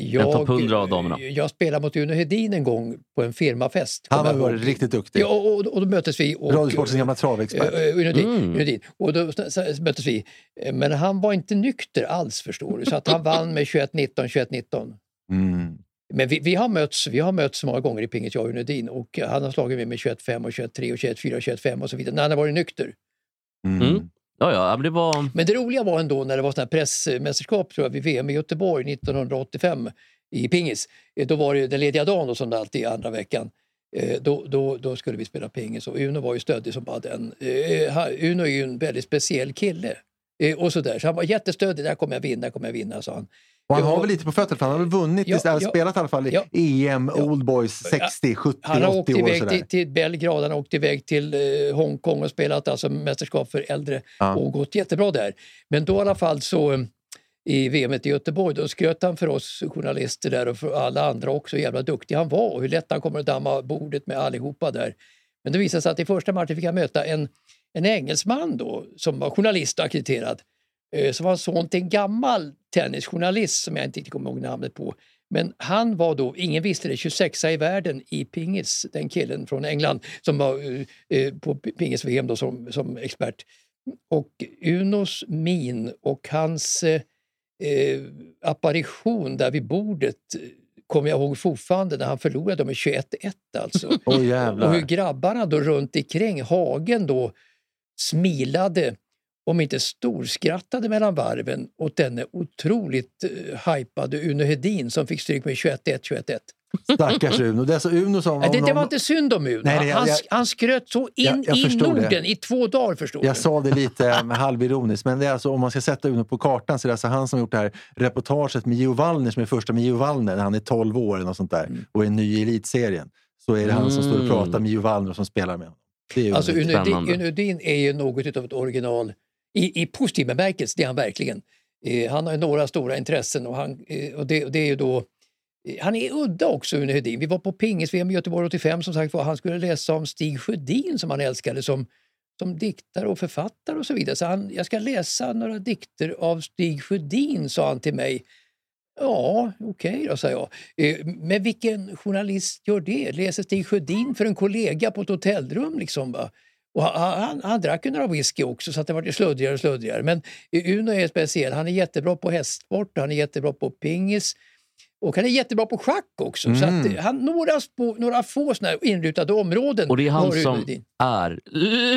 Jag, topp 100 av damerna. Jag spelade mot Uno Hedin en gång på en firmafest. Han ihåg. riktigt duktig. Ja, och, och, och då möttes vi. Och, Radiosportens gamla travexpert. Eh, eh, Uno Hedin, Mm. Uno Hedin. Och då möttes vi. Men han var inte nykter alls förstår du. Så att han vann med 21-19, 21-19. Mm. Men vi, vi, har mötts, vi har mötts många gånger i pingis, jag och Uno Hedin. Och han har slagit mig med 21-5 och 21-3 och 21-4 och 21-5 och så vidare. När han har varit nykter. Mm. Mm. Ja, ja, men det var... Men det roliga var ändå när det var såna här pressmästerskap tror jag, vid VM i Göteborg 1985 i pingis. Eh, Då var det den lediga dagen då, som det alltid är andra veckan. Eh, Då, då, då skulle vi spela pingis och Uno var ju stöddig som bara den. Eh, Uno är ju en väldigt speciell kille. Och så, där. så han var jättestöddig, där kommer jag vinna, där kommer jag vinna, sa han. Och han Ja, har väl lite på fötterna för han har väl vunnit, Ja, ja. spelat i alla fall Ja. EM. Old Boys 60, 70, Han har 80 åkt år iväg till, till Belgrad, han har åkt iväg till eh, Hongkong och spelat alltså mästerskap för äldre och gått jättebra där. Men då i alla fall så eh, i VM i Göteborg, då skröt han för oss journalister där och för alla andra också hur jävla duktig han var och hur lätt han kommer att damma bordet med allihopa där. Men det visade sig att i första matchen fick han möta en, en engelsman då som var journalist och akkrediterad. Eh, som var son till en gammal tennisjournalist som jag inte riktigt kommer ihåg namnet på. Men han var då, ingen visste det, 26 i världen i pingis, den killen från England som var eh, eh, på pingis-VM då som, som expert. Och Unos min och hans eh, apparition där vid bordet kommer jag ihåg fortfarande när han förlorade med 21-1 alltså. Åh och hur grabbarna då runt omkring Hagen då smilade om inte storskrattade mellan varven åt denne otroligt uh, hypade Uno Hedin som fick stryk med 21-1, 21-1. Stackars Uno. Det är alltså Uno som... Ja, det, det var inte synd om Uno. Nej, nej, han, jag- han skröt så in Jag- jag i det. Norden i två dagar förstår Jag du. sa det lite eh, halvironiskt, men det är alltså, om man ska sätta Uno på kartan så är det alltså han som har gjort det här reportaget med Gio Wallner som är första med Gio Wallner när han är 12 år eller något sånt där Mm. och är ny i elitserien. Så är det han som står och Mm. pratar med Gio Wallner som spelar med honom. Det är Alltså. Uno Hedin är ju något av ett original i, i positiv bemärkelse, det är han verkligen. Eh, han har ju några stora intressen och, han, eh, och, det, och det är ju då eh, han är udda också, Uno Hedin. Vi var på pingis-VM i Göteborg 85 som sagt var. Han skulle läsa om Stig Sjödin som han älskade som, som diktare och författare och så vidare. Så han, jag ska läsa några dikter av Stig Sjödin, sa han till mig. Ja, okej då, sa jag. Eh, men vilken journalist gör det? Läser Stig Sjödin för en kollega på ett hotellrum? Liksom, va? Och han, han, han drack ju några whisky också så att det var slöddigare och slöddigare. Men Uno är speciell. Han är jättebra på hästsport, han är jättebra på pingis och han är jättebra på schack också. Så Mm. att, eh, han, några, spå, några få såna här inrutade områden Och det är han som Hedin. är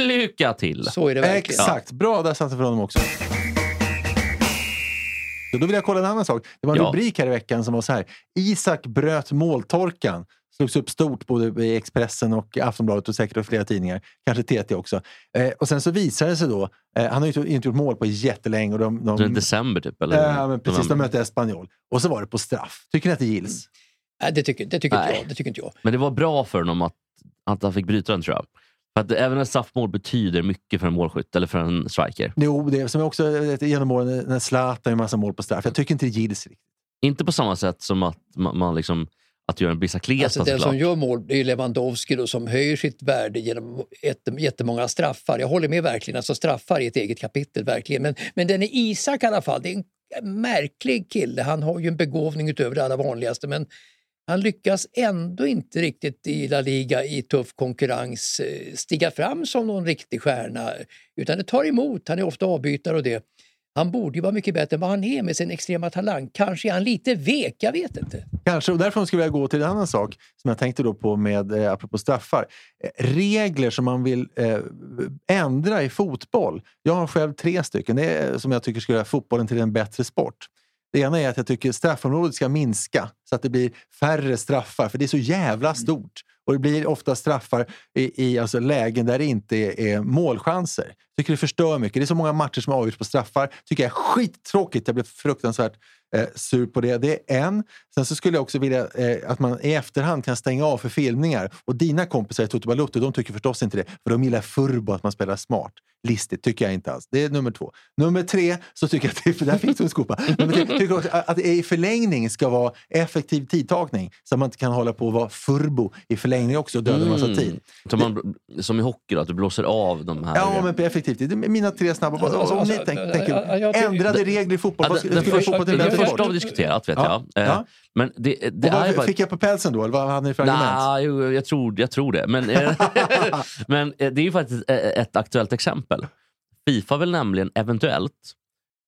lycka till. Så är det verkligen. Exakt, bra där satte för honom också. Så då vill jag kolla en annan sak. Det var en Ja. rubrik här i veckan som var så här. Isak bröt måltorkan. Slogs upp stort både i Expressen och Aftonbladet och säkert flera tidningar. Kanske TT också. Eh, och sen så visade det sig då, eh, han har ju inte, inte gjort mål på jättelänge. Och de, de, det är december typ? Eller? Ja, men precis. De mötte Espanyol. Och så var det på straff. Tycker ni att det gills? Nej, det tycker, det, tycker inte Nej. jag, det tycker inte jag. Men det var bra för honom att, att han fick bryta den tror jag. För att även ett straffmål betyder mycket för en målskytt eller för en striker. Jo, det är som jag också genom åren när Zlatan gör massa mål på straff. Jag tycker inte det gills riktigt. Inte på samma sätt som att man, man liksom, att göra en bicicleta Alltså den som gör mål är Lewandowski då, som höjer sitt värde genom jätte- jättemånga straffar. Jag håller med verkligen, alltså straffar är ett eget kapitel verkligen. Men, men den är Isak i alla fall, det är en märklig kille. Han har ju en begåvning utöver det allra vanligaste men han lyckas ändå inte riktigt i La Liga i tuff konkurrens eh, stiga fram som någon riktig stjärna. Utan det tar emot, han är ofta avbytare och det. Han borde ju vara mycket bättre än vad han är med sin extrema talang. Kanske är han lite vek, jag vet inte. Kanske, och därför skulle jag gå till en annan sak som jag tänkte då på med, eh, apropå straffar. Eh, regler som man vill eh, ändra i fotboll. Jag har själv tre stycken det är, eh, som jag tycker skulle göra fotbollen till en bättre sport. Det ena är att jag tycker straffområdet ska minska så att det blir färre straffar, för det är så jävla stort. Och det blir ofta straffar i, i alltså lägen där det inte är, är målchanser. Jag tycker det förstör mycket. Det är så många matcher som avgörs avgjorts på straffar. tycker jag är skittråkigt. Jag blev fruktansvärt eh, sur på det. Det är en. Sen så skulle jag också vilja eh, att man i efterhand kan stänga av för filmningar. Och dina kompisar i Toto Balotto, de tycker förstås inte det. För de gillar furbo, att man spelar smart. Listigt tycker jag inte alls. Det är nummer två. Nummer tre så tycker jag att det, för där finns det en skopa. Nummer tre, tycker jag också att det i förlängning ska vara effektiv tidtagning. Så att man inte kan hålla på att vara furbo i förlängning också och döda en massa tid. Så man, som i hockey, då, att du blåser av de här... Ja, men effektivt. Det är mina tre snabba. Alltså, Alltså, om ni tänk, tänker, jag tror- ändrade regler i fotboll. Ja, Vad den, skulle fotboll till den första har vi diskuterat, vet Ja, jag. Men det, det Och vad bara... Fick jag på pälsen då? Eller vad hade ni för argument? Nej, jo, jag tror, jag tror det. Men, eh, men eh, det är ju faktiskt eh, ett aktuellt exempel. Fifa vill nämligen eventuellt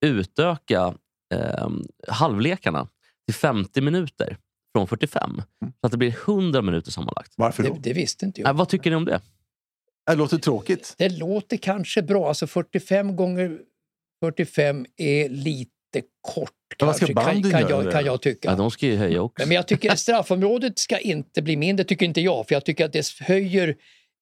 utöka eh, halvlekarna till 50 minuter från 45. Så att det blir 100 minuter sammanlagt. Varför Det, då? det visste inte jag. Eh, vad tycker ni om det? Det låter tråkigt. Det låter kanske bra. Alltså 45 gånger 45 är lite kort. Men vad ska kanske, kan, kan, göra jag, kan jag tycka. Ja, de ska ju höja också. Men jag tycker att straffområdet ska inte bli mindre, tycker inte jag. För jag tycker att det höjer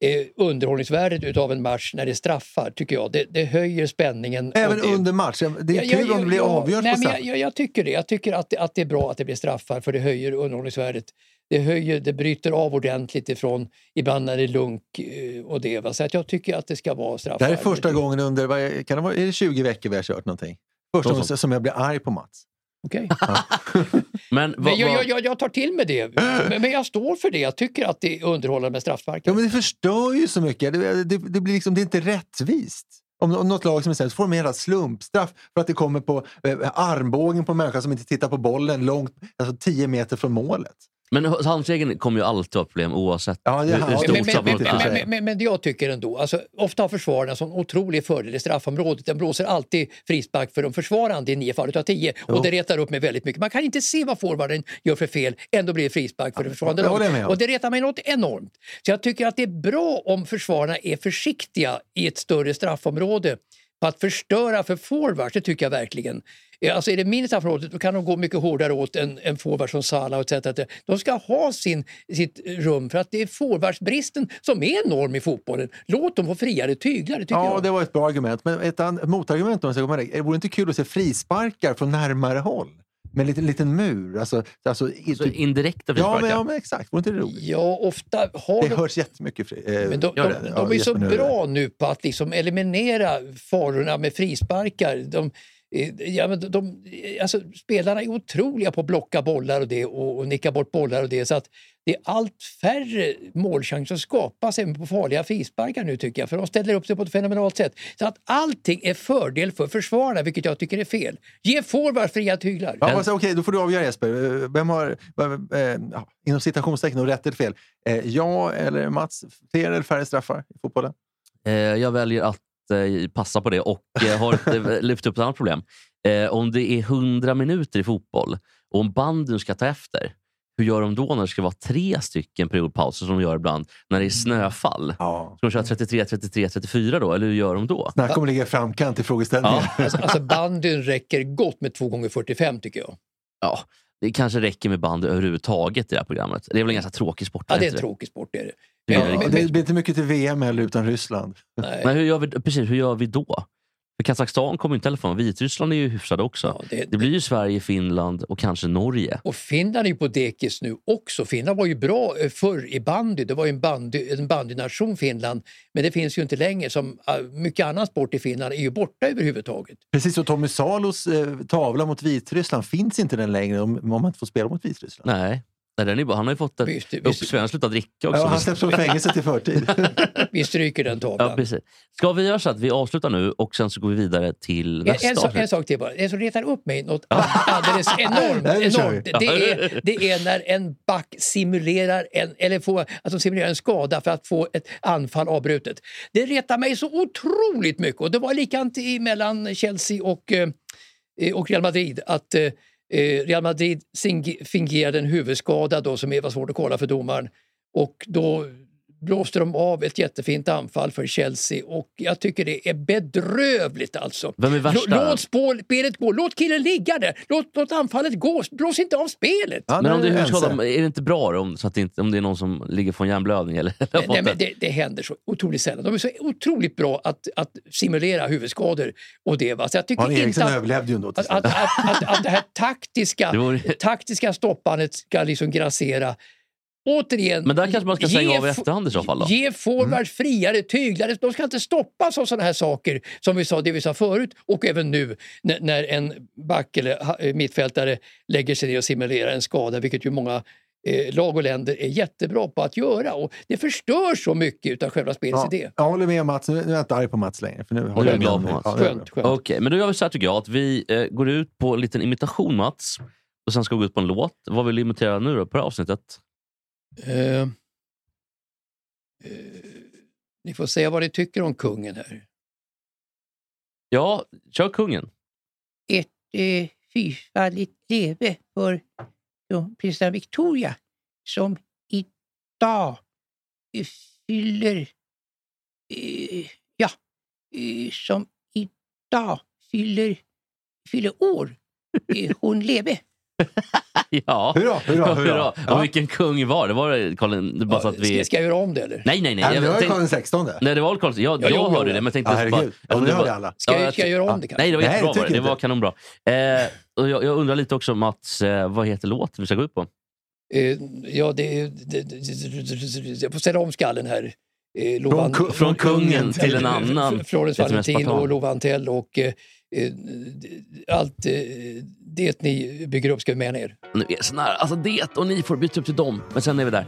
eh, underhållningsvärdet utav en match när det straffar, tycker jag. Det, det höjer spänningen. Även det, under match. Det är Ja, kul ja, om det blir ja, avgjort nej, på men straff. jag, jag, jag tycker det. Jag tycker att, det- att det är bra att det blir straffar för det höjer underhållningsvärdet. Det, höjer, det bryter av ordentligt ifrån ibland när det är lunk eh, och det. Va? Så att jag tycker att det ska vara straffar. Det här är första gången under, vad är, kan det vara, är det 20 veckor vi har kört någonting? Första gången som jag blir arg på Mats. Okej. Men, vad, Men jag, jag, jag, jag tar till mig det. Men, men jag står för det. Jag tycker att det är underhållande med straffsparkar. Ja, men det förstör ju så mycket. Det, det, det, blir liksom, det är inte rättvist. Om, om något lag som är sämst får de en jävla slumpstraff för att det kommer på eh, armbågen på en människa som inte tittar på bollen långt, alltså 10 meter från målet. Men handregeln kommer ju alltid ett problem oavsett Ja, det hur, ja, stort men, men, men, men, men, men jag tycker ändå, alltså, ofta har försvararna en otrolig fördel i straffområdet. Den blåser alltid frispark för de försvarande i nio fall utav tio. Jo. Och det retar upp mig väldigt mycket. Man kan inte se vad forwarden gör för fel, ändå blir det frispark för det försvarande det jag laget. Och det retar mig något enormt. Så jag tycker att det är bra om försvararna är försiktiga i ett större straffområde på att förstöra för forwards, det tycker jag verkligen. Eh, Alltså är det mindre straffområde då kan de gå mycket hårdare åt en, en forward som Salah och etc. De ska ha sin, sitt rum för att det är forwardsbristen som är norm i fotbollen. Låt dem få friare tyglar, det tycker Ja, jag. det var ett bra argument. Men ett motargument, om jag ska komma med det, vore inte kul att se frisparkar från närmare håll? Med en liten, liten mur. Alltså, alltså, i, Så typ, indirekta ja, frisparkar. men, ja, men exakt. Vore inte det roligt? Ja, ofta har Det de... hörs jättemycket. Fri, eh, Men de, de, de, Ja, är så bra nu på att liksom eliminera farorna med frisparkar. De, eh, ja, men de, de, alltså, spelarna är otroliga på att blocka bollar och, det, och, och nicka bort bollar och det. Så att det är allt färre målchanser skapas även på farliga frisparkar nu tycker jag. För de ställer upp sig på ett fenomenalt sätt. Så att allting är fördel för försvararna, vilket jag tycker är fel. Ge forwards fria tyglar. Ja, fast, Okej, då får du avgöra Jesper. Eh, Vem har, eh, eh, inom citationstecken, och rätt eller fel, eh, jag eller Mats, fler eller färre straffar i fotbollen? Eh, jag väljer att eh, passa på det och eh, har eh, lyft upp ett annat problem. Eh, om det är 100 minuter i fotboll och om banden ska ta efter, hur gör de då när det ska vara tre stycken periodpauser som de gör ibland när det är snöfall? Ja. Ska de köra 33, 33, 34 då? Eller hur gör de då? Snacka om att ligga i framkant i frågeställningen. Ja. Alltså, alltså bandyn räcker gott med 2 gånger 45 tycker jag. Ja, det kanske räcker med band överhuvudtaget i det här programmet. Det är väl en ganska tråkig sport? Ja, det är en tråkig sport. Det är det. Det det. Ja, men- det blir inte mycket till VM heller utan Ryssland. nej. Men hur gör vi, precis, hur gör vi då? För Kazakstan kommer inte heller från. Vitryssland är ju hyfsade också. Ja, det- det blir ju Sverige, Finland och kanske Norge. Och Finland är ju på dekis nu också. Finland var ju bra eh, förr i bandy. Det var ju en, bandy, en bandynation Finland. Men det finns ju inte längre. Som eh, mycket annan sport i Finland är ju borta överhuvudtaget. Precis som Tommy Salos eh, tavla mot Vitryssland finns inte den längre om, om man inte får spela mot Vitryssland. Nej. Nej, den är bara, han har ju fått ett uppsving. Han har slutat dricka också. Ja, han släpps från fängelset i förtid. Vi stryker den tavlan. Ja, precis. Ska vi göra så att vi avslutar nu och sen så går vi vidare till En, nästa en, sak, en sak till bara. Det som retar upp mig något alldeles enormt, enormt det, är, det är när en back simulerar en, eller får, alltså simulerar en skada för att få ett anfall avbrutet. Det retar mig så otroligt mycket och det var likadant mellan Chelsea och, eh, och Real Madrid. att eh, eh, Eh, Real Madrid fingerade en huvudskada då, som var svårt att kolla för domaren. Och då blåste de av ett jättefint anfall för Chelsea och jag tycker det är bedrövligt alltså. Vem är värst Lå- där? Låt spelet gå, låt killen ligga där, låt, låt anfallet gå, blås inte av spelet. Ja, Men om det är är det inte bra då, om, så att det inte, om det är någon som ligger en hjärnblödning? Eller, Nej, nej, men det, det händer så otroligt sällan. De är så otroligt bra att, att simulera huvudskador och det. Va? Så jag tycker Arne inte Eriksson att, överlevde ju ändå att, att, att, att, att det här taktiska, Det vore- taktiska stoppandet ska liksom grassera. Återigen, Men där kanske man ska stänga av i efterhand i så fall då? Ge forwards friare tyglar. De ska inte stoppas av sådana här saker som vi sa, det vi sa förut och även nu när, när en back eller eh, mittfältare lägger sig ner och simulerar en skada, vilket ju många eh, lag och länder är jättebra på att göra. Och det förstör så mycket av själva spelets Ja, idé. jag håller med Mats. Nu nu är jag inte arg på Mats längre. För nu är jag glad på Ja, Mats. jag Skönt. Okej, men då gör vi så här tycker jag. Att vi eh, går ut på en liten imitation Mats. Och sen ska vi gå ut på en låt. Vad vill du imitera nu då på det här avsnittet? Eh, eh, ni får säga vad ni tycker om kungen här. Ja, kör kungen. Ett eh, fyrfaldigt leve för prinsessan Victoria som idag fyller... Eh, ja, eh, som idag fyller, fyller år. Eh, hon leve. Ja. Hurra, hurra, hurra. Och Ja. vilken kung var det? Var det Karl bara så att vi... ska, jag göra om det eller? Nej, nej, nej. Nej, det var Karl sextonde. Nej, det var Karl... Jag, Ja, jag jo, jo, hörde ja. det, men jag tänkte... Ja, herregud. Ja, om det det hörde alla. Ska, Ja, jag, jag ska jag göra om det kanske? Nej, det var Nej, jättebra. var det. var kanonbra. Eh, och jag, jag undrar lite också, Mats, eh, vad heter låten vi ska gå ut på? Eh, ja, det, är- det, det, det, jag får ställa om skallen här. Eh, Från ku- Från kungen till en annan. Florence Valentin och Lovantell och Eh, allt eh, det ni bygger upp ska vi med ner. Nu är det så. Alltså det och ni får byta upp till dem. Men sen är vi där.